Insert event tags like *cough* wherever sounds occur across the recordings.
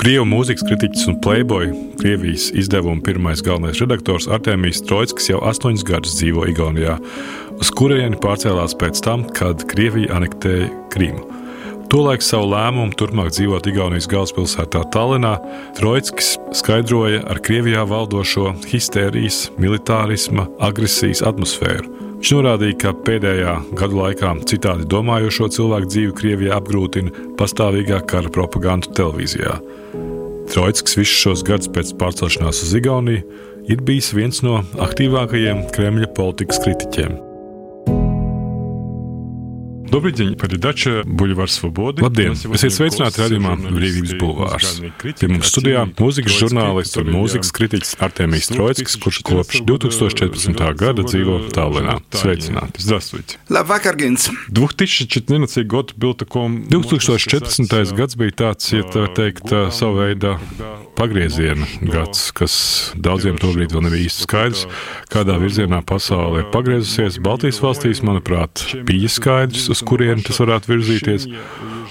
Krievu mūzikas kritiķis un playboy, Krievijas izdevuma pirmais galvenais redaktors Artemijs Trojskis jau astoņus gadus dzīvo Igaunijā, uz kurieni pārcēlās pēc tam, kad Krievija anektēja Krimu. Tolaik savu lēmumu turpmāk dzīvot Igaunijas galvaspilsētā Tallinā, Trojskis skaidroja ar Krievijā valdošo histērijas, militārisma, agresijas atmosfēru. Viņš norādīja, ka pēdējā gadu laikā citādi domājošo cilvēku dzīvi Krievijā apgrūtina pastāvīgā kara propaganda televīzijā. Trojskis visus šos gadus pēc pārcelšanās uz Igauniju ir bijis viens no aktīvākajiem Kremļa politikas kritiķiem. Добрый день, передача Бульвар Свободы. Labdien! Esiet sveicināti redzamā Brīvības bulvārs. Pie mums studijā mūzikas žurnālists un mūzikas kritiķis Artemijs Trojskis, kurš kopš 2014. gada dzīvo Tallinā. Sveicināti! Здравствуйте! Labvakar, Gins! 2014. год был таком... 2014. gads bija tāds, ja tā teikt, savu veidu pagrieziena gads, kas daudziem tobrīd vēl nebija īsti skaidrs, kādā virzienā pasaule ir pagriezusies. Baltijas valstīs, manuprāt, bija skaidrs, uz kurieni tas varētu virzīties.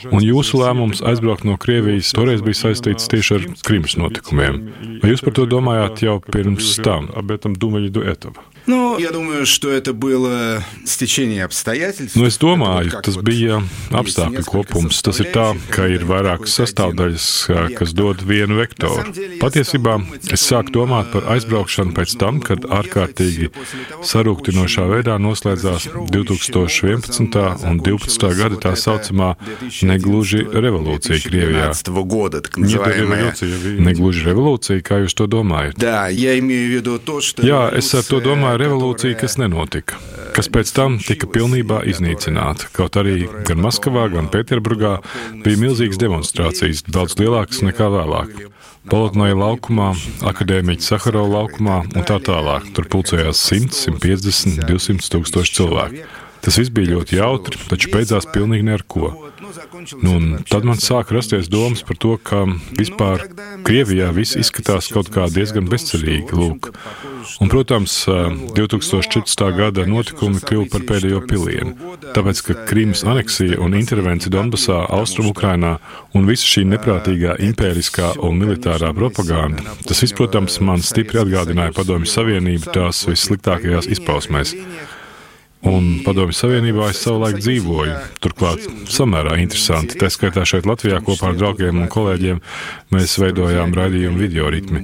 Un jūsu lēmums aizbraukt no Krievijas toreiz bija saistīts tieši ar Krimas notikumiem. Vai jūs par to domājāt jau pirms tam? Nu, я думаю, что это было стечение обстоятельств. Nu, es domāju, tas bija apstākļu kopums. Tas ir tā, ka ir vairākas sastāvdaļas, kas dod vienu vektoru. Patiesībā es sāku domāt par aizbraukšanu pēc tam, kad ārkārtīgi sarūktinošā veidā noslēdzās 2011. un 2012. gada tā saucamā negluži revolūcija Krievijā. Negluži revolūcija, kā jūs to domājat? Jā, es ar to domāju revolūcija, kas nenotika, kas pēc tam tika pilnībā iznīcināta. Kaut arī gan Maskavā, gan Pēterburgā bija milzīgas demonstrācijas, daudz lielākas nekā vēlāk. Polotnoja laukumā, akadēmiķa Saharova laukumā un tā tālāk. Tur pulcējās 100, 150, 200 tūkstoši cilvēku. Tas viss bija ļoti jautri, taču beidzās pilnīgi ne ar ko. Nu, tad man sāk rasties domas par to, ka vispār Krievijā viss izskatās kaut kā diezgan bezcerīgi. Lūk. Un, protams, 2014. gada notikumi kļuva par pēdējo pilienu. Tāpēc, ka Krīmas aneksija un intervencija Donbasā, Austrumukrainā un visa šī neprātīgā impēriskā un militārā propaganda, tas viss, protams, man stipri atgādināja Padomju Savienību tās vissliktākajās izpausmēs. Un Padomju Savienībā es savulaik dzīvoju. Turklāt samērā interesanti. Tā skaitā šeit Latvijā kopā ar draugiem un kolēģiem mēs veidojām raidījumu video ritmi.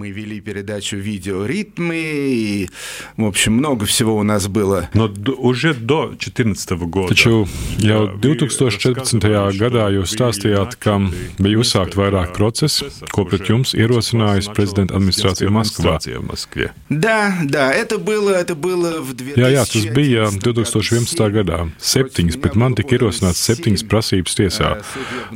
Но уже до 14 года. Taču jau 2014. gadā jūs stāstījāt, ka bija uzsākt vairāk procesu, ko pret jums ierosinājusi prezidenta administrācija Maskavā. Jā, jā, tas bija 2014. 2011. gadā. Septiņas, bet man tika ierosināts septiņas prasības tiesā.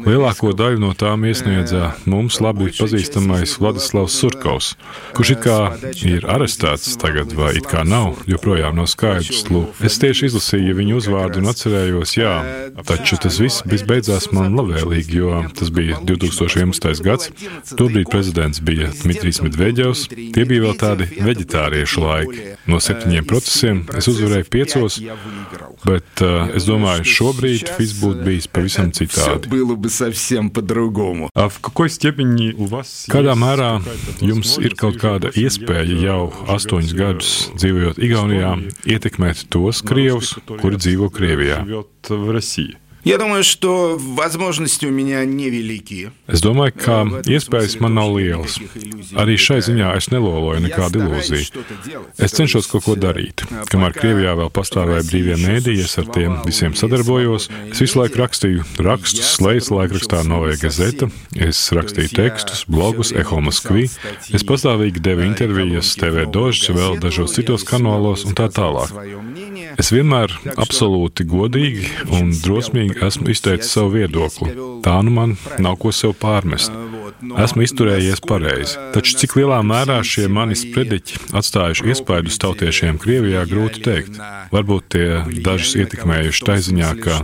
Lielāko daļu no tām iesniedza mums labi pazīstamais Vladislavs Surkovs, kurš it kā ir arestēts tagad, vai it kā nav, joprojām nav skaidrs. Lūk, es tieši izlasīju viņu uzvārdu un atcerējos, jā, taču tas viss beidzās man labvēlīgi, jo tas bija 2011. gads. Tobrīd prezidents bija Dmitrijs Medveģevs. Tie bija vēl tādi veģetāriešu laiki. No septiņiem procesiem es uzvarēju piecos, Bet uh, es domāju, šobrīd viss būtu bijis pavisam citādi. Kādā mērā jums ir kaut kāda iespēja jau astoņus gadus dzīvojot Igaunijā ietekmēt tos krievus, kuri dzīvo Krievijā? Я думаю, что возможности у меня невелики. Es domāju, ka iespējas man nav lielas. Arī šai ziņā es neloloju nekādu ilūziju. Es cenšos kaut ko darīt. Kamēr Krievijā vēl pastāvēja brīvie mēdīji, es ar tiem visiem sadarbojos. Es visu laiku rakstīju rakstus, slēdzu laikrakstā Novē Gazeta, es rakstīju tekstus, blogus, Eho Moskvi, es pastāvīgi devu intervijas TV Dožs, vēl dažos citos kanālos un tā tālāk. Es vienmēr absolūti godīgi un drosmīgi esmu izteicis savu viedokli. Tā nu man nav ko sev pārmest. Esmu izturējies pareizi. Taču cik lielā mērā šie manis prediķi atstājuši iespaidu uz tautiešiem Krievijā, grūti teikt. Varbūt tie dažus ietekmējuši tā ziņā, ka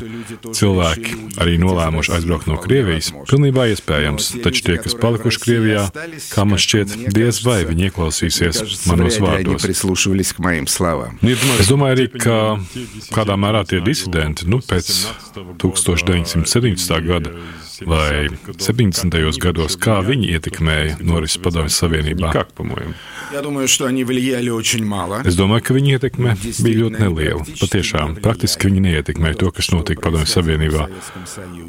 cilvēki arī nolēmuši aizbraukt no Krievijas. Pilnībā iespējams, taču tie, kas palikuši Krievijā, kā man šķiet, diez vai viņi ieklausīsies manos vārdos. Es domāju arī, ka kādā mērā tie disidenti, nu, pēc 1917. gada vai 70. gados, kā viņi ietekmēja norises padomju savienībā? Es domāju, ka viņa ietekme bija ļoti neliela. Patiešām, praktiski viņi neietekmēja to, kas notika padomju savienībā.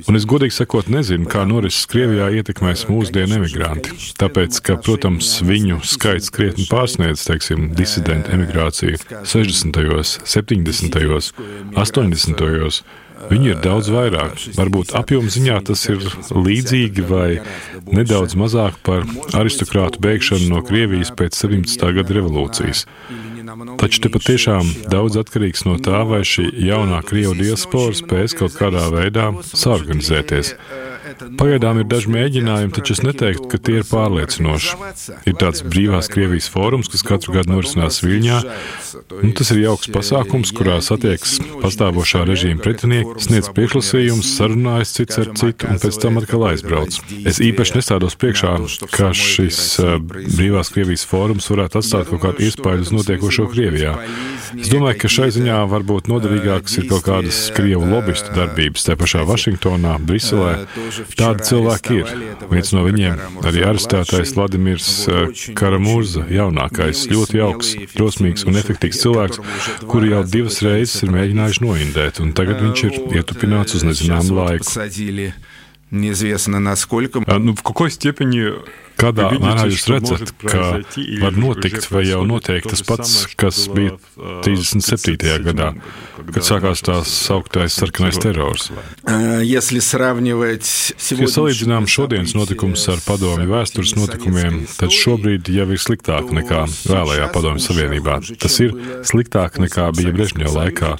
Un es godīgi sakot, nezinu, kā norises Krievijā ietekmēs mūsdienu emigranti. Tāpēc, ka, protams, viņu skaits krietni pārsniedz, teiksim, disidentu emigrāciju 60., 70., 80. Viņu ir daudz vairāk. Varbūt apjoma ziņā tas ir līdzīgi vai nedaudz mazāk par aristokrātu bēgšanu no Krievijas pēc 17. gada revolūcijas. Taču te patiešām daudz atkarīgs no tā, vai šī jaunā Krievu diaspora spēs kaut kādā veidā saorganizēties. Pagaidām ir daži mēģinājumi, taču es neteiktu, ka tie ir pārliecinoši. Ir tāds brīvās Krievijas fórums, kas katru gadu norisinās Viļņā. Un tas ir jauks pasākums, kurā satiekas pastāvošā režīma pretinieki, sniedz priekšlasījumus, sarunājas cits ar citu un pēc tam atkal aizbrauc. Es īpaši nestādos priekšā, ka šis uh, brīvās Krievijas fórums varētu atstāt kaut kādu iespēju uz notiekošo Krievijā. Es domāju, ka šai ziņā varbūt noderīgākas ir kaut kādas Krievu lobbyistu darbības, te pašā Vašingtonā, Briselē. Tādi cilvēki ir. Viens no viņiem arī arestētais Vladimirs eh, Karamurza, jaunākais, ļoti jauks, drosmīgs un efektīvs cilvēks, kuru jau divas reizes ir mēģinājuši noindēt, un tagad viņš ir ietupināts uz nezināmu laiku. Неизвестно насколько. Ну, в какой степени Kādā mērā jūs redzat, ka var notikt vai jau notiek tas pats, kas bija 37. gadā, kad sākās tās augtais sarkanais terors? Ja salīdzinām šodienas notikumus ar padomju vēstures notikumiem, tad šobrīd jau ir sliktāk nekā vēlējā padomju savienībā. Tas ir sliktāk nekā bija Brežņeva laikā,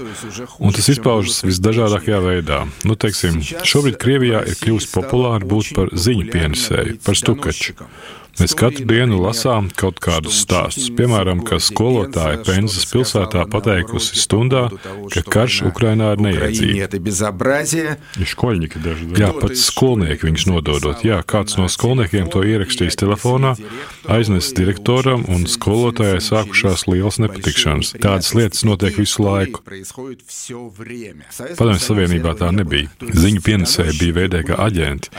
un tas izpaužas visdažādākajā veidā. Nu, teiksim, šobrīd Krievijā ir kļuvusi populāri būt par ziņu pienesēju, par stukaču. welcome. Mēs katru dienu lasām kaut kādus stāstus. Piemēram, ka skolotāja Penzas pilsētā pateikusi stundā, ka karš Ukrainā ir neiedzīga. Jā, pat skolnieki viņus nododot. Jā, kāds no skolniekiem to ierakstījis telefonā, aiznesis direktoram un skolotājai sākušās lielas nepatikšanas. Tādas lietas notiek visu laiku. Padomju Savienībā tā nebija. Ziņu pienesēji bija veidē kā aģenti,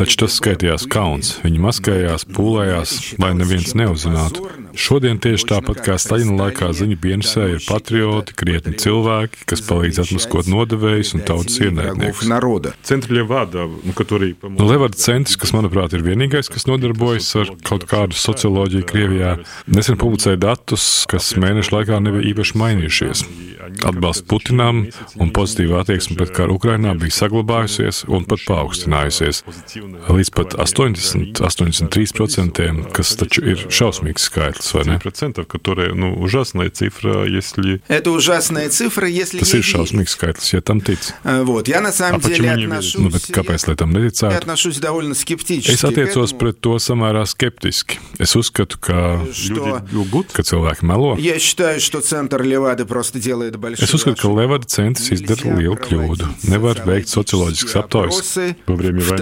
taču tas skaitījās kauns. Viņi maskējās, pūlē rūpējās, lai neviens neuzzinātu. Šodien tieši tāpat kā Staļina laikā ziņu pienesē ir patrioti, krietni cilvēki, kas palīdz atmaskot nodevējus un tautas ienaidniekus. Nu, Levada centrs, kas manuprāt ir vienīgais, kas nodarbojas ar kaut kādu socioloģiju Krievijā, nesen publicēja datus, kas mēnešu laikā nebija īpaši mainījušies. Atbalsts Putinam un pozitīva attieksme pret karu Ukrainā bija saglabājusies un pat paaugstinājusies līdz pat 80, 83% процентiem, kas taču ir šausmīgs skaitlis, vai ne? Процентов, которые, ну, ужасная цифра, если... Это ужасная цифра, если... Tas ir šausmīgs skaitlis, ja tam tic. Вот, я на самом деле отношусь... Nu, bet kāpēc, lai tam neticētu? Я отношусь довольно скептически. Es attiecos pret to samērā skeptiski. Es uzskatu, ka люди ka cilvēki melo. Я считаю, что центр Левады просто делает большую Es uzskatu, ka Levada centrs izdara lielu kļūdu. Nevar veikt socioloģiskas aptaujas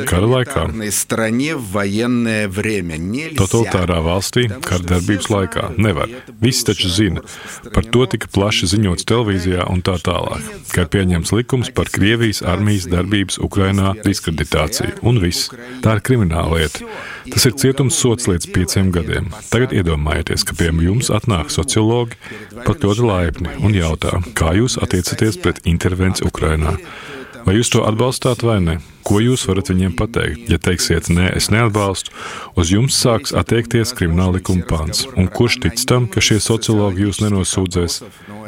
kara laikā. стране в военное время. Totalitārā valstī, kara darbības laikā. Nevar. Visi taču zina. Par to tika plaši ziņots televīzijā un tā tālāk, ka ir pieņemts likums par Krievijas armijas darbības Ukrainā diskreditāciju. Un viss. Tā ir krimināla lieta. Tas ir cietums sots līdz pieciem gadiem. Tagad iedomājieties, ka pie jums atnāk sociologi, pat ļoti laipni, un jautā, kā jūs attiecaties pret intervenciju Ukrainā. Vai jūs to atbalstāt vai ne? Ko jūs varat viņiem pateikt? Ja teiksiet, nē, es neatbalstu, uz jums sāks attiekties krimināla likuma pāns. Un kurš tic tam, ka šie sociologi jūs nenosūdzēs?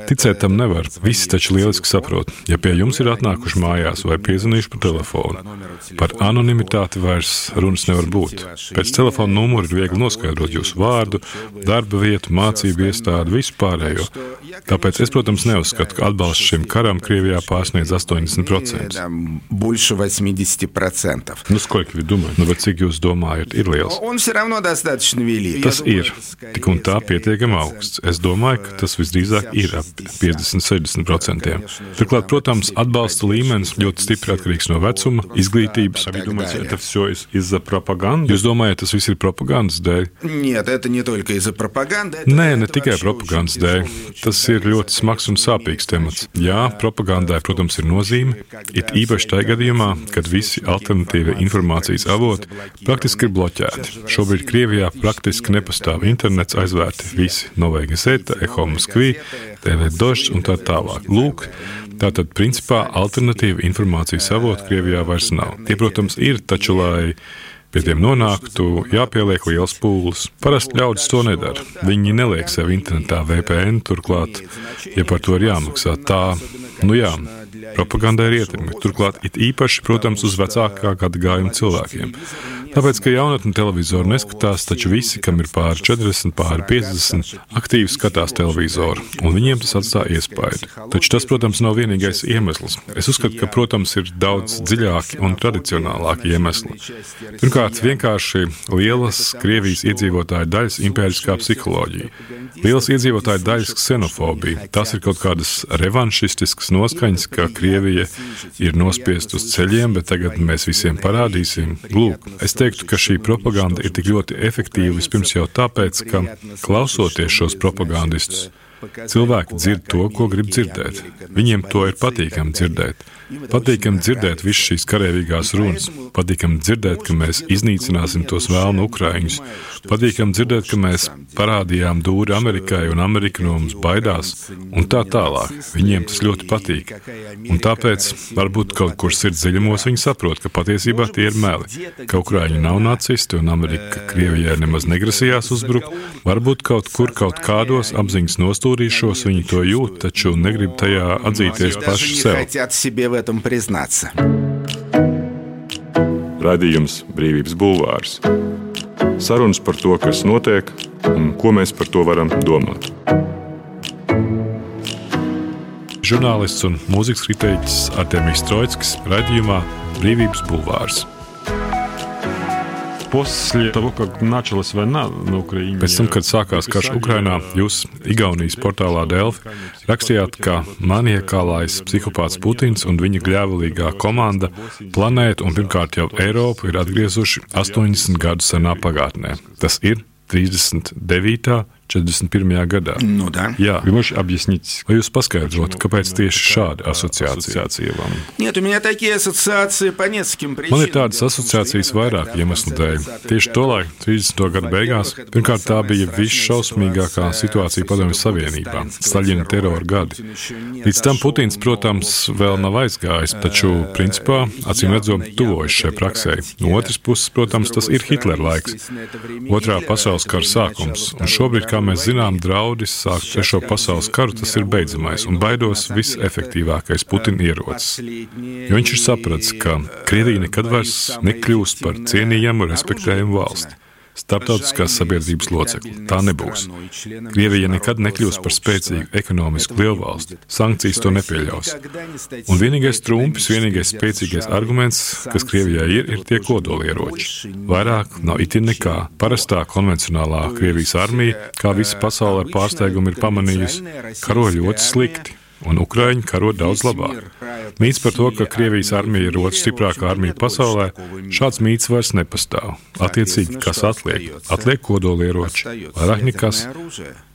Ticēt tam nevar. Visi taču lieliski saprot. Ja pie jums ir atnākuši mājās vai piezvanījuši pa telefonu, par anonimitāti vairs runas nevar būt. Pēc telefona numura ir viegli noskaidrot jūsu vārdu, darba vietu, mācību iestādi, visu pārējo. Tāpēc es, protams, neuzskatu, ka atbalsts šim karam Krievijā pārsniedz 80%. 50%. Nu, сколько вы думаете? Nu, cik jūs domājat, ir liels? Он все равно достаточно велик. Tas ir tik un tā pietiekami augsts. Es domāju, ka tas visdrīzāk ir ap 50-60%. Turklāt, protams, atbalsta līmenis ļoti stipri atkarīgs no vecuma, izglītības. Jūs domājat, tas viss ir propagandas dēļ? Нет, это не только из-за пропаганды. Nē, ne tikai propagandas dēļ. Tas ir ļoti smags un sāpīgs temats. Jā, propagandai, protams, ir nozīme. It īpaši tajā gadījumā, kad visi visi alternatīvie informācijas avoti praktiski ir bloķēti. Šobrīd Krievijā praktiski nepastāv internets, aizvērti visi Novai Gazeta, Eho Moskvī, TV Dožs un tā tālāk. Lūk, Tātad, principā, alternatīva informācijas avota Krievijā vairs nav. Tie, protams, ir, taču, lai pie tiem nonāktu, jāpieliek liels pūles. Parasti ļaudis to nedara. Viņi neliek sev internetā VPN, turklāt, ja par to ir jāmaksā, tā, nu jā, propagandai ir ietekme. Turklāt, it īpaši, protams, uz vecākā gada gājuma cilvēkiem. Tāpēc, ka jaunatni televizoru neskatās, taču visi, kam ir pāri 40, pāri 50, aktīvi skatās televizoru, un viņiem tas atstāja iespaidu. Taču tas, protams, nav vienīgais iemesls. Es uzskatu, ka, protams, ir daudz dziļāki un tradicionālāki iemesli. Pirmkārt, vienkārši lielas Krievijas iedzīvotāju daļas impēriskā psiholoģija, lielas iedzīvotāju daļas ksenofobija. Tas ir kaut kādas revanšistiskas noskaņas, ka Krievija ir nospiest uz ceļiem, bet tagad mēs visiem parādīsim. Lūk, es teiktu, ka šī propaganda ir tik ļoti efektīva vispirms jau tāpēc, ka klausoties šos propagandistus, cilvēki dzird to, ko grib dzirdēt. Viņiem to ir patīkami dzirdēt. Patīkami dzirdēt visas šīs karavīgās runas, patīkami dzirdēt, ka mēs iznīcināsim tos vēlnu ukraiņus, patīkami dzirdēt, ka mēs parādījām dūri Amerikai un Amerika no mums baidās, un tā tālāk. Viņiem tas ļoti patīk. Un tāpēc varbūt kaut kur sirds dziļumos viņi saprot, ka patiesībā tie ir meli, ka Ukraiņi nav nacisti un Amerika Krievijai nemaz negrasījās uzbrukt. Varbūt kaut kur, kaut kādos apziņas nostūrīšos viņi to jūt, taču negrib tajā atzīties paši sev этом признаться. Radījums Brīvības Bulvārs. Sarunas par to, kas notiek un ko mēs par to varam domāt. Žurnālists un mūzikas kritiķis Artemijs Trojskis raidījumā Brīvības Bulvārs. После того, как началась война на Украине... Pēc tam, kad sākās karš Ukrainā, jūs Igaunijas portālā Delfi rakstījāt, ka maniekālais psihopāts Putins un viņa gļēvulīgā komanda planētu un pirmkārt jau Eiropu ir atgriezuši 80 gadu senā pagātnē. Tas ir 39. 41. gadā. Nu, да. Jā, вы можете объяснить, vai jūs paskaidrotu, kāpēc tieši šāda asociācija вам? Нет, у меня такие ассоциации по нескольким причинам. Man ir tādas asociācijas vairāk iemeslu dēļ. Tieši to laiku, 30. gadu beigās, pirmkārt tā bija visšausmīgākā situācija Padomju Savienībā - Staļina terora gadi. Līdz tam Putins, protams, vēl nav aizgājis, taču principā, acīm redzot, tuvojas šai praksē. No otras puses, protams, tas ir Hitlera laiks, otrā pasaules kara sākums, un šobrīd, kā mēs zinām, draudis sākt trešo pasaules karu, tas ir beidzamais un baidos visefektīvākais Putina ierocis. Jo viņš ir sapratis, ka Krievija nekad vairs nekļūst par cienījamu, respektējumu valsti starptautiskās sabiedrības locekli. Tā nebūs. Krievija nekad nekļūs par spēcīgu ekonomisku lielvalsti. Sankcijas to nepieļaus. Un vienīgais trumpis, vienīgais spēcīgais arguments, kas Krievijai ir, ir tie kodolieroči. Vairāk nav itin nekā. Parastā konvencionālā Krievijas armija, kā visa pasaule ar pārsteigumu ir pamanījusi, karo ļoti slikti un Ukrāņi karo daudz labāk. Mīts par to, ka Krievijas armija ir otrā stiprākā armija pasaulē, šāds mīts vairs nepastāv. Attiecīgi, kas atliek? Atliek kodolieroči, vairāk nekas.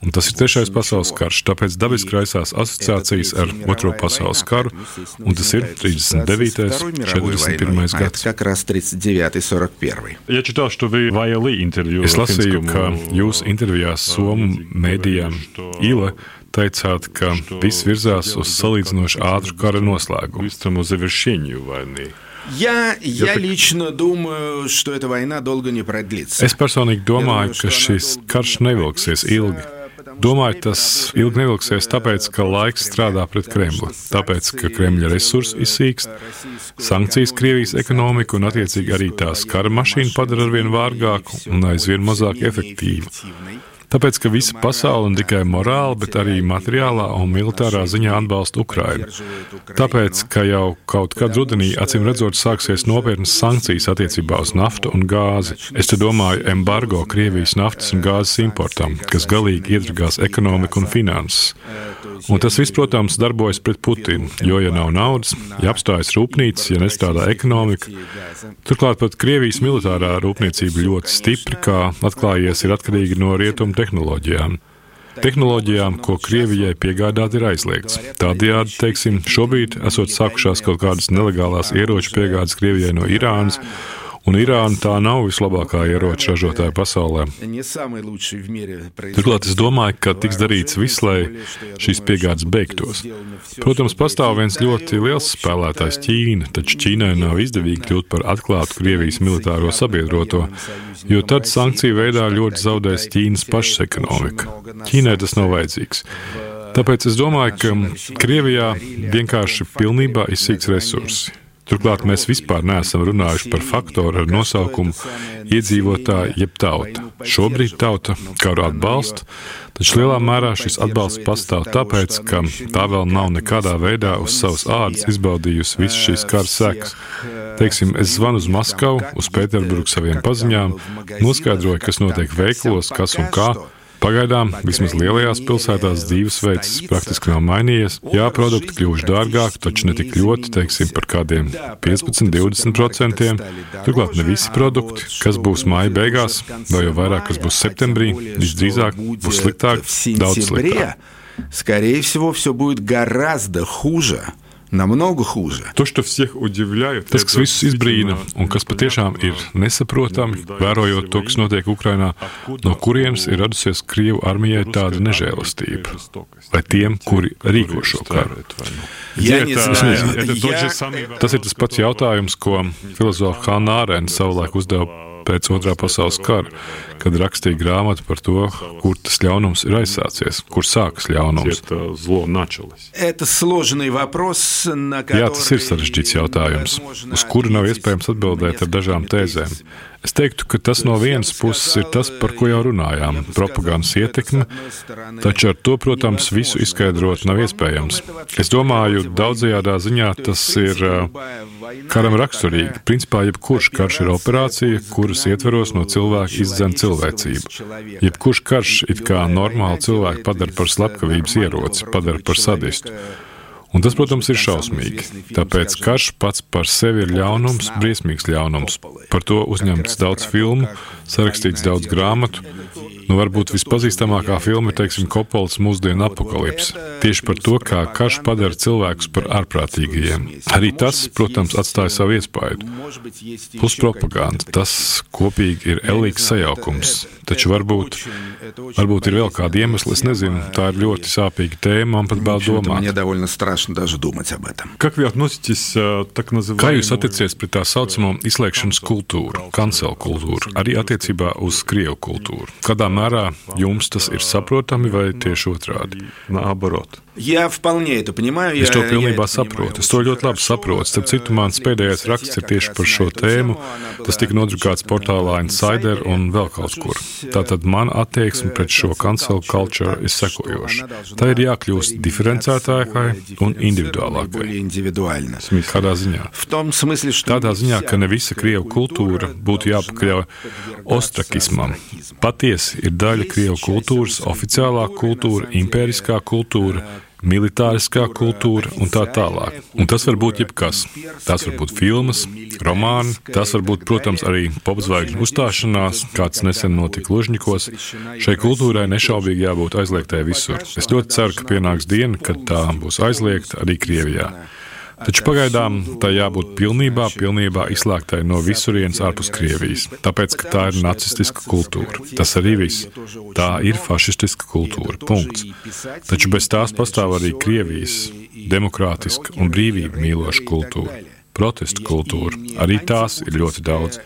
Un tas ir trešais pasaules karš, tāpēc dabiski raisās asociācijas ar Otro pasaules karu, un tas ir 39. un 41. gads. Es lasīju, ka jūs intervijās Somu mēdījām Ile teicāt, ka viss virzās uz salīdzinoši ātru kara noslēgumu. Я, я лично думаю, что эта война долго не продлится. Es personīgi domāju, ka šis karš nevilksies ilgi. Domāju, tas ilgi nevilksies tāpēc, ka laiks strādā pret Kremli. Tāpēc, ka Kremļa resursi izsīkst, sankcijas Krievijas ekonomiku un attiecīgi arī tās kara mašīna padara arvien vārgāku un aizvien mazāk efektīvu. Tāpēc, ka visa pasaule ne tikai morāli, bet arī materiālā un militārā ziņā atbalsta Ukrainu. Tāpēc, ka jau kaut kad rudenī, acīm redzot, sāksies nopietnas sankcijas attiecībā uz naftu un gāzi. Es te domāju embargo Krievijas naftas un gāzes importam, kas galīgi iedragās ekonomiku un finanses. Un tas viss, protams, darbojas pret Putinu, jo, ja nav naudas, ja apstājas rūpnīcas, ja nestrādā ekonomika, turklāt pat Krievijas militārā rūpniecība ļoti stipri, kā atklājies, ir atkarīga no rietumu tehnoloģijām. tehnoloģijām, ko Krievijai piegādāt ir aizliegts. Tādējādi, teiksim, šobrīd esot sākušās kaut kādas nelegālās ieroču piegādes Krievijai no Irānas. Un Irāna tā nav vislabākā ieroča ražotāja pasaulē. Turklāt es domāju, ka tiks darīts viss, lai šīs piegādes beigtos. Protams, pastāv viens ļoti liels spēlētājs Ķīna, taču Ķīnai nav izdevīgi kļūt par atklātu Krievijas militāro sabiedroto, jo tad sankciju veidā ļoti zaudēs Ķīnas pašas ekonomika. Ķīnai tas nav vajadzīgs. Tāpēc es domāju, ka Krievijā vienkārši pilnībā izsīks resursi. Turklāt mēs vispār neesam runājuši par faktoru ar nosaukumu iedzīvotāji jeb tauta. Šobrīd tauta karu atbalsta, taču lielā mērā šis atbalsts pastāv tāpēc, ka tā vēl nav nekādā veidā uz savas ādas izbaudījusi visas šīs kara sekas. Teiksim, es zvanu uz Maskavu, uz Pēterburgu saviem paziņām, noskaidroju, kas notiek veikalos, kas un kā. Pagaidām, vismaz lielajās pilsētās, dzīvesveids praktiski nav mainījies. Jā, produkti kļuvuši dārgāki, taču ne tik ļoti, teiksim, par kādiem 15-20%. Turklāt ne visi produkti, kas būs māja beigās, vai jau vairāk, kas būs septembrī, visdrīzāk būs sliktāk, daudz sliktāk. Скорее всего, все будет гораздо хуже намного хуже. То, что всех удивляет, tas, kas visus izbrīna un kas patiešām ir nesaprotami, vērojot to, kas notiek Ukrainā, no kurienes ir radusies Krievu armijai tāda nežēlastība, vai tiem, kuri rīko šo karu. Ja tas ir tas pats jautājums, ko filozofs Hanna Arēna savulaik uzdeva pēc otrā pasaules kara, kad rakstīja grāmatu par to, kur tas ļaunums ir aizsācies, kur sākas ļaunums. Jā, tas ir sarežģīts jautājums, uz kuru nav iespējams atbildēt ar dažām tēzēm. Es teiktu, ka tas no vienas puses ir tas, par ko jau runājām - propagandas ietekme, taču ar to, protams, visu izskaidrot nav iespējams. Es domāju, daudzajādā ziņā tas ir karam raksturīgi. Principā, jebkurš karš ir operācija, kuras ietveros no cilvēka izdzen cilvēcību. Jebkurš karš it kā normāli cilvēku padara par slepkavības ieroci, padara par sadistu. Un tas, protams, ir šausmīgi. Tāpēc karš pats par sevi ir ļaunums, briesmīgs ļaunums. Par to uzņemts daudz filmu, sarakstīts daudz grāmatu. Nu, varbūt vispazīstamākā filma ir, teiksim, Kopols mūsdienu apakalips. Tieši par to, kā karš padara cilvēkus par ārprātīgajiem. Arī tas, protams, atstāja savu iespaidu. Plus propaganda. Tas kopīgi ir elīgs sajaukums. Taču varbūt, varbūt ir vēl kādi iemesli, es nezinu. Tā ir ļoti sāpīga tēma, man pat bail domāt. Kā jūs attiecaties pret tā saucamo izslēgšanas kultūru, kancelu kultūru, arī attiecībā uz Krievu kultūru? Kādā mērā jums tas ir saprotami vai tieši otrādi? Наоборот. Es to pilnībā saprotu. Es to ļoti labi saprotu. Starp citu, mans pēdējais raksts ir tieši par šo tēmu. Tas tika nodrukāts portālā Insider un vēl kaut kur. Tātad man attieksme pret šo cancel culture ir sekojoša. Tā ir jākļūst diferencētākai un individuālākai. Kādā ziņā? Tādā ziņā, ka ne visa krievu kultūra būtu jāpakļauj ostrakismam. Patiesi ir daļa krievu kultūras, oficiālā kultūra, impēriskā kultūra militāriskā kultūra un tā tālāk. Un tas var būt jebkas. Tās var būt filmas, romāni, tas var būt, protams, arī popzvaigžņu uzstāšanās, kāds nesen notika Lužņikos. Šai kultūrai nešaubīgi jābūt aizliegtai visur. Es ļoti ceru, ka pienāks diena, kad tā būs aizliegta arī Krievijā. Taču pagaidām tā jābūt pilnībā, pilnībā izslēgtai no visurienes ārpus Krievijas, tāpēc, ka tā ir nacistiska kultūra. Tas arī viss. Tā ir fašistiska kultūra. Punkts. Taču bez tās pastāv arī Krievijas demokrātiska un brīvību mīloša kultūra, protestu kultūra. Arī tās ir ļoti daudz.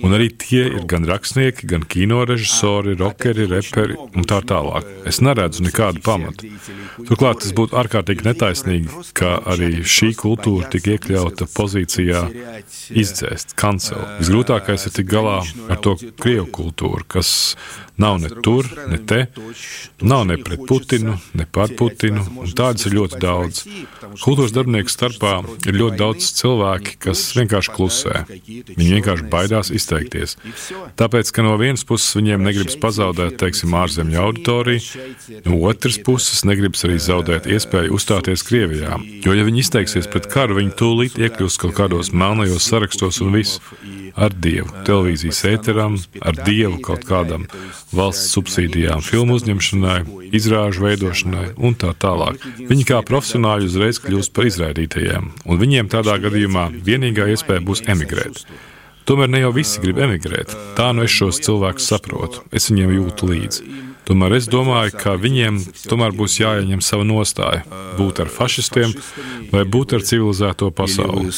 Un arī tie ir gan rakstnieki, gan kino režisori, rockeri, reperi un tā tālāk. Es neredzu nekādu pamatu. Turklāt tas būtu ārkārtīgi netaisnīgi, ka arī šī kultūra tika iekļauta pozīcijā izdzēst, kancel. Visgrūtākais ir tik galā ar to krievu kultūru, kas Nav ne tur, ne te. Nav ne pret Putinu, ne par Putinu. Tādas ir ļoti daudz. Kultūras darbinieku starpā ir ļoti daudz cilvēki, kas vienkārši klusē. Viņi vienkārši baidās izteikties. Tāpēc, ka no vienas puses viņiem negribas pazaudēt, teiksim, ārzemju auditoriju, no otras puses negribas arī zaudēt iespēju uzstāties Krievijā. Jo, ja viņi izteiksies pret karu, viņi tūlīt iekļūs kaut kādos melnajos sarakstos un viss. ar Dievu, televīzijas ēteram, ar Dievu kaut kādam valsts subsīdijām, filmu uzņemšanai, izrāžu veidošanai un tā tālāk. Viņi kā profesionāļi uzreiz kļūst par izraidītajiem, un viņiem tādā gadījumā vienīgā iespēja būs emigrēt. Tomēr ne jau visi grib emigrēt. Tā nu es šos cilvēkus saprotu, es viņiem jūtu līdzi. Tomēr es domāju, ka viņiem tomēr būs jāieņem sava nostāja - būt ar fašistiem vai būt ar civilizēto pasauli.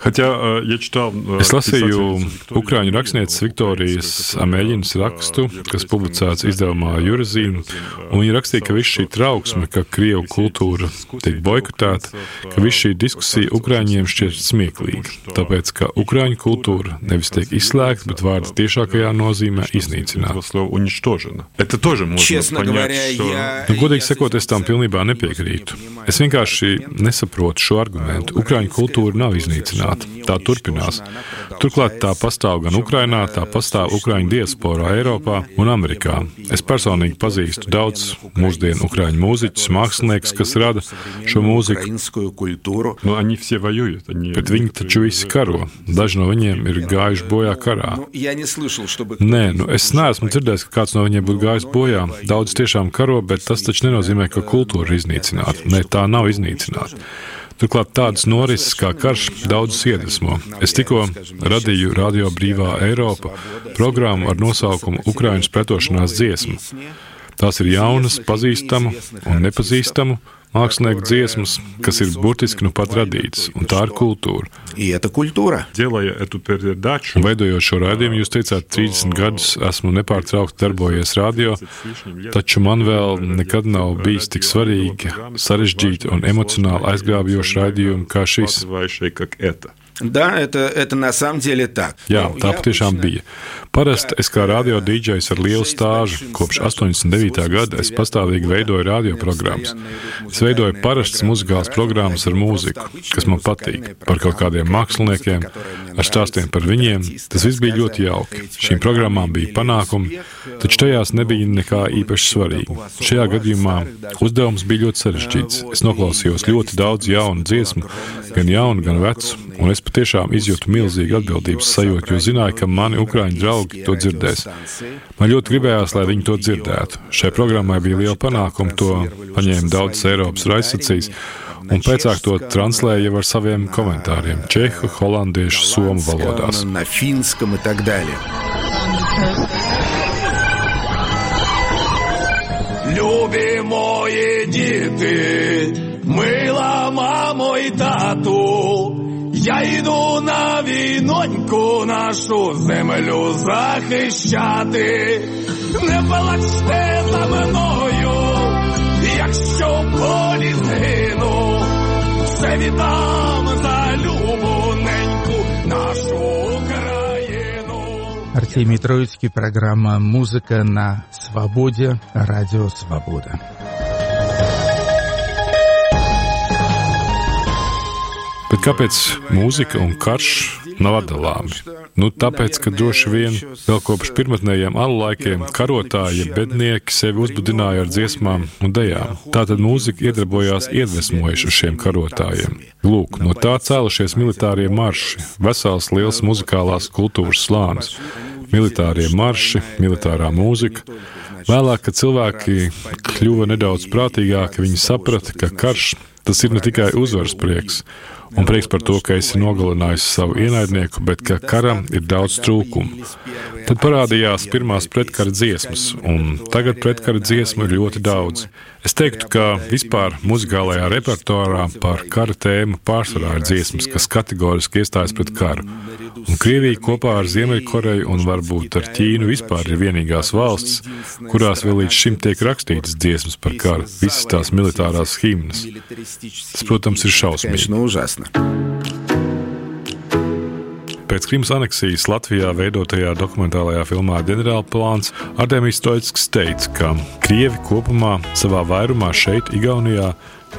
Хотя я читал... Es lasīju ukrāņu rakstnieces Viktorijas Amēļinas rakstu, kas publicēts izdevumā Jurazīna, un viņa rakstīja, ka viss šī trauksme, ka Krievu kultūra tiek boikotēta, ka viss šī diskusija Ukrāņiem šķiet smieklīga, tāpēc, ka Ukrāņu kultūra nevis tiek izslēgta, bet vārds tiešākajā nozīmē iznīcināta. Это тоже можно Честно понять, говоря, что... я... Nu, godīgi sakot, es tam pilnībā nepiekrītu. Es vienkārši nesaprotu šo argumentu. Ukrāņu kultūra nav iznīcināta. turpināt. Tā turpinās. Turklāt tā pastāv gan Ukrainā, tā pastāv Ukraiņu diasporā Eiropā un Amerikā. Es personīgi pazīstu daudz mūsdienu Ukraiņu mūziķus, mākslinieks, kas rada šo mūziku. Nu, bet viņi taču visi karo. Daži no viņiem ir gājuši bojā karā. Nē, nu es neesmu dzirdējis, ka kāds no viņiem būtu gājis bojā. Daudz tiešām karo, bet tas taču nenozīmē, ka kultūra ir iznīcināta. Nē, tā nav iznīcināta. Turklāt tādas norises kā karš daudzus iedvesmo. Es tikko radīju Radio Brīvā Eiropa programmu ar nosaukumu Ukraiņas pretošanās dziesma. Tās ir jaunas, pazīstamu un nepazīstamu mākslinieku dziesmas, kas ir burtiski nu pat radītas, un tā ir kultūra. Ieta kultūra. Veidojot šo raidījumu, jūs teicāt, 30 gadus esmu nepārtraukti darbojies radio, taču man vēl nekad nav bijis tik svarīgi, sarežģīti un emocionāli aizgābjoši raidījumi kā šis. захватывающая, как это. Да, это, это на самом деле так. Jā, Ну, tā я patiešām обычно- bija. Parasti es kā radio dīdžejs ar lielu stāžu, kopš 89. gada es pastāvīgi veidoju radioprogrammas. Es veidoju parastas muzikālas programmas ar mūziku, kas man patīk, par kaut kādiem māksliniekiem, ar stāstiem par viņiem. Tas viss bija ļoti jauki. Šīm programmām bija panākumi, taču tajās nebija nekā īpaši svarīga. Šajā gadījumā uzdevums bija ļoti sarežģīts. Es noklausījos ļoti daudz jaunu dziesmu, gan jaunu, gan vecu, un es patiešām izjūtu milzīgu atbildības sajūtu, jo zināju, ka mani ukrāņu draugi to dzirdēs. Man ļoti gribējās, lai viņi to dzirdētu. Šai programmai bija liela panākuma, to paņēma daudzas Eiropas raidstacijas, un pēcāk to translēja jau ar saviem komentāriem - čehu, holandiešu, somu valodās. На финском и так далее. Любі мої діти, мила мамо й тату, я йду на війноньку нашу землю захищати. Не плачте за мною, якщо в полі згину, все віддам за любу неньку нашу Україну. Артемий Троицкий, программа «Музыка на свободе», радио «Свобода». Kāpēc mūzika un karš nav atdalāmi? Nu, tāpēc, ka droši vien vēl kopš pirmotnējiem alu laikiem karotāji, bednieki sevi uzbudināja ar dziesmām un dejām. Tātad mūzika iedarbojās iedvesmojuši šiem karotājiem. Lūk, no tā cēlušies militārie marši, vesels liels muzikālās kultūras slānis. Militārie marši, militārā mūzika. Vēlāk, kad cilvēki kļuva nedaudz prātīgāki, viņi saprata, ka karš tas ir ne tikai uzvaras prieks, un prieks par to, ka esi nogalinājis savu ienaidnieku, bet ka karam ir daudz trūkumu. Tad parādījās pirmās pretkara dziesmas, un tagad pretkara dziesmu ir ļoti daudz. Es teiktu, ka vispār muzikālajā repertuārā par kara tēmu pārsvarā ir dziesmas, kas kategoriski iestājas pret karu. Un Krievija kopā ar Ziemeļkoreju un varbūt ar Ķīnu vispār ir vienīgās valsts, kurās vēl līdz šim tiek rakstītas dziesmas par karu, visas tās militārās himnas. Tas, protams, ir šausmīgi. Plāksne. Pēc Krimas aneksijas Latvijā veidotajā dokumentālajā filmā Generālplāns Artemijs Toitskis teica, ka Krievi kopumā savā vairumā šeit, Igaunijā,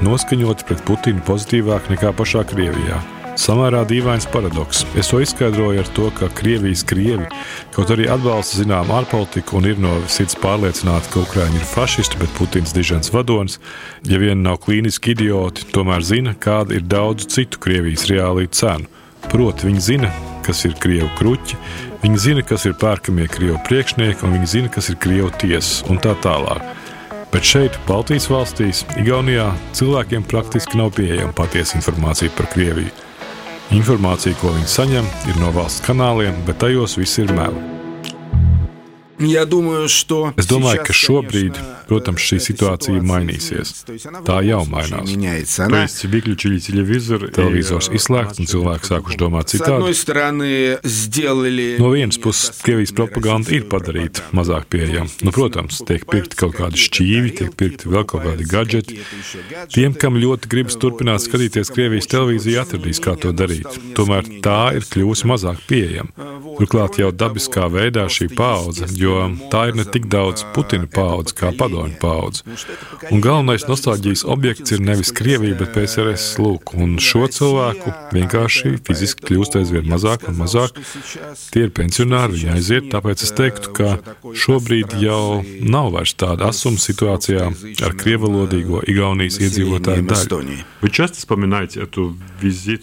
noskaņoti pret Putinu pozitīvāk nekā pašā Krievijā. Samērā dīvains paradoks. Es to izskaidroju ar to, ka Krievijas krievi kaut arī atbalsta zinām ārpolitiku un ir no sirds pārliecināti, ka Ukraiņi ir fašisti, bet Putins dižens vadonis. Ja vien nav klīniski idioti, tomēr zina, kāda ir daudzu citu Krievijas reālī cenu. Proti, viņi zina, kas ir krievu kruķi, viņi zina, kas ir pērkamie krievu priekšnieki, un viņi zina, kas ir krievu tiesas un tā tālāk. Bet šeit, Baltijas valstīs, Igaunijā, cilvēkiem praktiski nav pieejama patiesa informācija par Krieviju. Informācija, ko viņi saņem, ir no valsts kanāliem, bet tajos viss ir meli. Я думаю, что es domāju, ka šobrīd, protams, šī situācija mainīsies. Tā jau mainās. Televizors izslēgts un cilvēki sākuši domāt citādi. No vienas puses, Krievijas propaganda ir padarīta mazāk pieejama. Nu, protams, tiek pirkti kaut kādi šķīvi, tiek pirkti vēl kaut kādi gadgeti. Tiem, kam ļoti gribas turpināt skatīties Krievijas televīziju, atradīs, kā to darīt. Tomēr tā ir kļuvusi mazāk pieejama. Turklāt jau dabiskā veidā šī paudze, jo tā ir ne tik daudz Putina paudze kā padomju paudze. Un galvenais nostalģijas objekts ir nevis Krievija, bet PSRS lūk, un šo cilvēku vienkārši fiziski kļūst aizvien mazāk un mazāk. Tie ir pensionāri, viņi aiziet, tāpēc es teiktu, ka šobrīd jau nav vairs tāda asuma situācijā ar krievalodīgo Igaunijas iedzīvotāju daļu.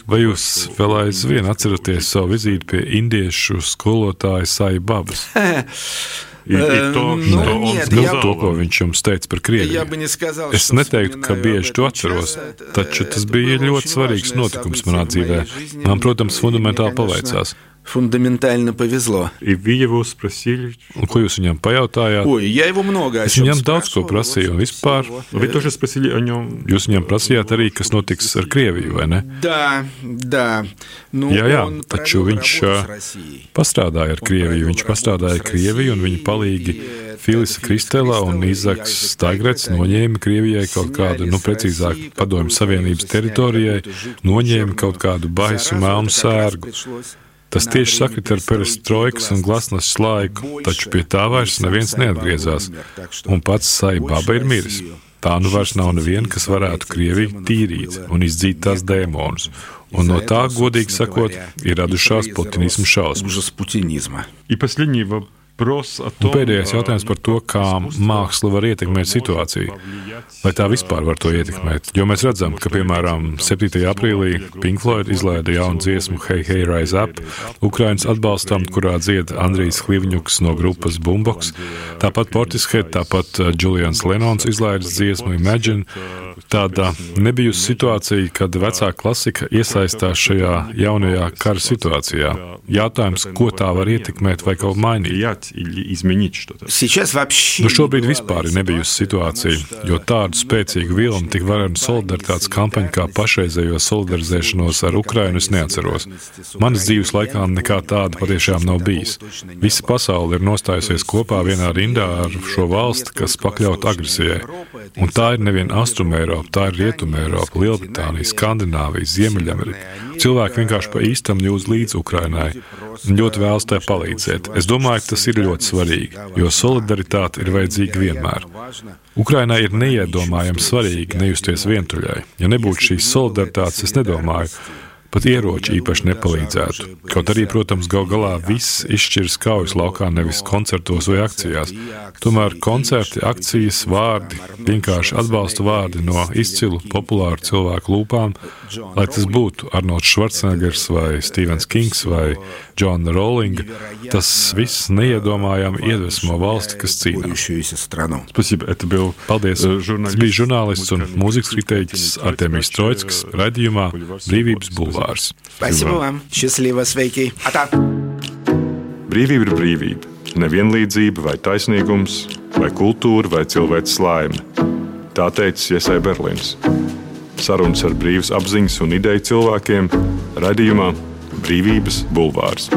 Vai jūs vēl aizvien atceraties savu vizīti pie indiešu skolotāja Saibabas? *laughs* И, и то, ну, что он нет, сказал, я... to, ko viņš jums teica par Krieviju. Сказал, es neteiktu, ka bieži to atceros, taču tas bija ļoti svarīgs notikums manā dzīvē. Man, protams, fundamentāli paveicās. фундаментально повезло. И вы его спросили? Un ko jūs viņam pajautājāt? Ой, я его много Es viņam daudz ko prasīju, un vispār. Вы тоже спросили о нем? Jūs viņam prasījāt arī, kas notiks ar Krieviju, vai ne? Да, да. Nu, jā, jā, taču viņš pastrādāja ar Krieviju. Viņš pastrādāja ar Krieviju, un viņa palīgi Filisa Kristela un Izaks Staigrets noņēma Krievijai kaut kādu, nu precīzāk, padomju Savienības teritorijai, noņēma kaut kādu baisu melnu sērgu. Tas tieši sakrit ar perestroikas un glasnas laiku, taču pie tā vairs neviens neatgriezās, un pats Saibaba ir miris. Tā nu vairs nav neviena, kas varētu Krieviju tīrīt un izdzīt tās dēmonus. Un no tā, godīgi sakot, ir radušās putinismu šausmas. Un pēdējais jautājums par to, kā māksla var ietekmēt situāciju. Vai tā vispār var to ietekmēt? Jo mēs redzam, ka, piemēram, 7. aprīlī Pink Floyd izlaida jaunu dziesmu Hey, Hey, Rise Up, Ukrainas atbalstam, kurā dzied Andrijs Klivņuks no grupas Boombox. Tāpat Portishead, tāpat uh, Julians Lenons izlaidis dziesmu Imagine. Tāda nebijusi situācija, kad vecā klasika iesaistās šajā jaunajā kara situācijā. Jautājums, ko tā var ietekmēt vai kaut mainīt? или изменить что-то. Сейчас вообще nu, šobrīd vispār ir nebijusi situācija, jo tādu spēcīgu vilnu, tik varenu solidaritātes kampaņu kā pašreizējo solidarizēšanos ar Ukrainu es neatceros. Manas dzīves laikā nekā tāda patiešām nav bijis. Visa pasaule ir nostājusies kopā vienā rindā ar šo valsti, kas pakļauta agresijai. Un tā ir nevien Austruma Eiropa, tā ir Rietuma Eiropa, Lielbritānija, Skandināvija, Ziemeļamerika. Cilvēki vienkārši pa īstam jūtas līdz Ukrainai un ļoti vēlas tai palīdzēt. Es domāju, ka tas ir ļoti svarīgi, jo solidaritāte ir vajadzīga vienmēr. Ukrainai ir neiedomājami svarīgi nejusties vientuļai. Ja nebūtu šīs solidaritātes, es nedomāju, Pat ieroči īpaši nepalīdzētu. Kaut arī, protams, gal galā viss izšķiras kaujas laukā, nevis koncertos vai akcijās. Tomēr koncerti, akcijas, vārdi, vienkārši atbalsta vārdi no izcilu, populāru cilvēku lūpām, lai tas būtu Arnolds Schwarzeneggers vai Stevens Kings vai Johna Rowlinga, tas viss neiedomājami iedvesmo valsti, kas cīnās. Paldies! Tas bija žurnālists un mūzikas kritēģis Artemijs Trojskis raidījumā Brīvības bulvā bulvārs. Спасибо вам. Счастливо, sveiki. Atā. Brīvība ir brīvība. Nevienlīdzība vai taisnīgums, vai kultūra vai cilvēks laime. Tā teica Iesai Berlīns. Sarunas ar brīvas apziņas un ideju cilvēkiem radījumā Brīvības bulvārs.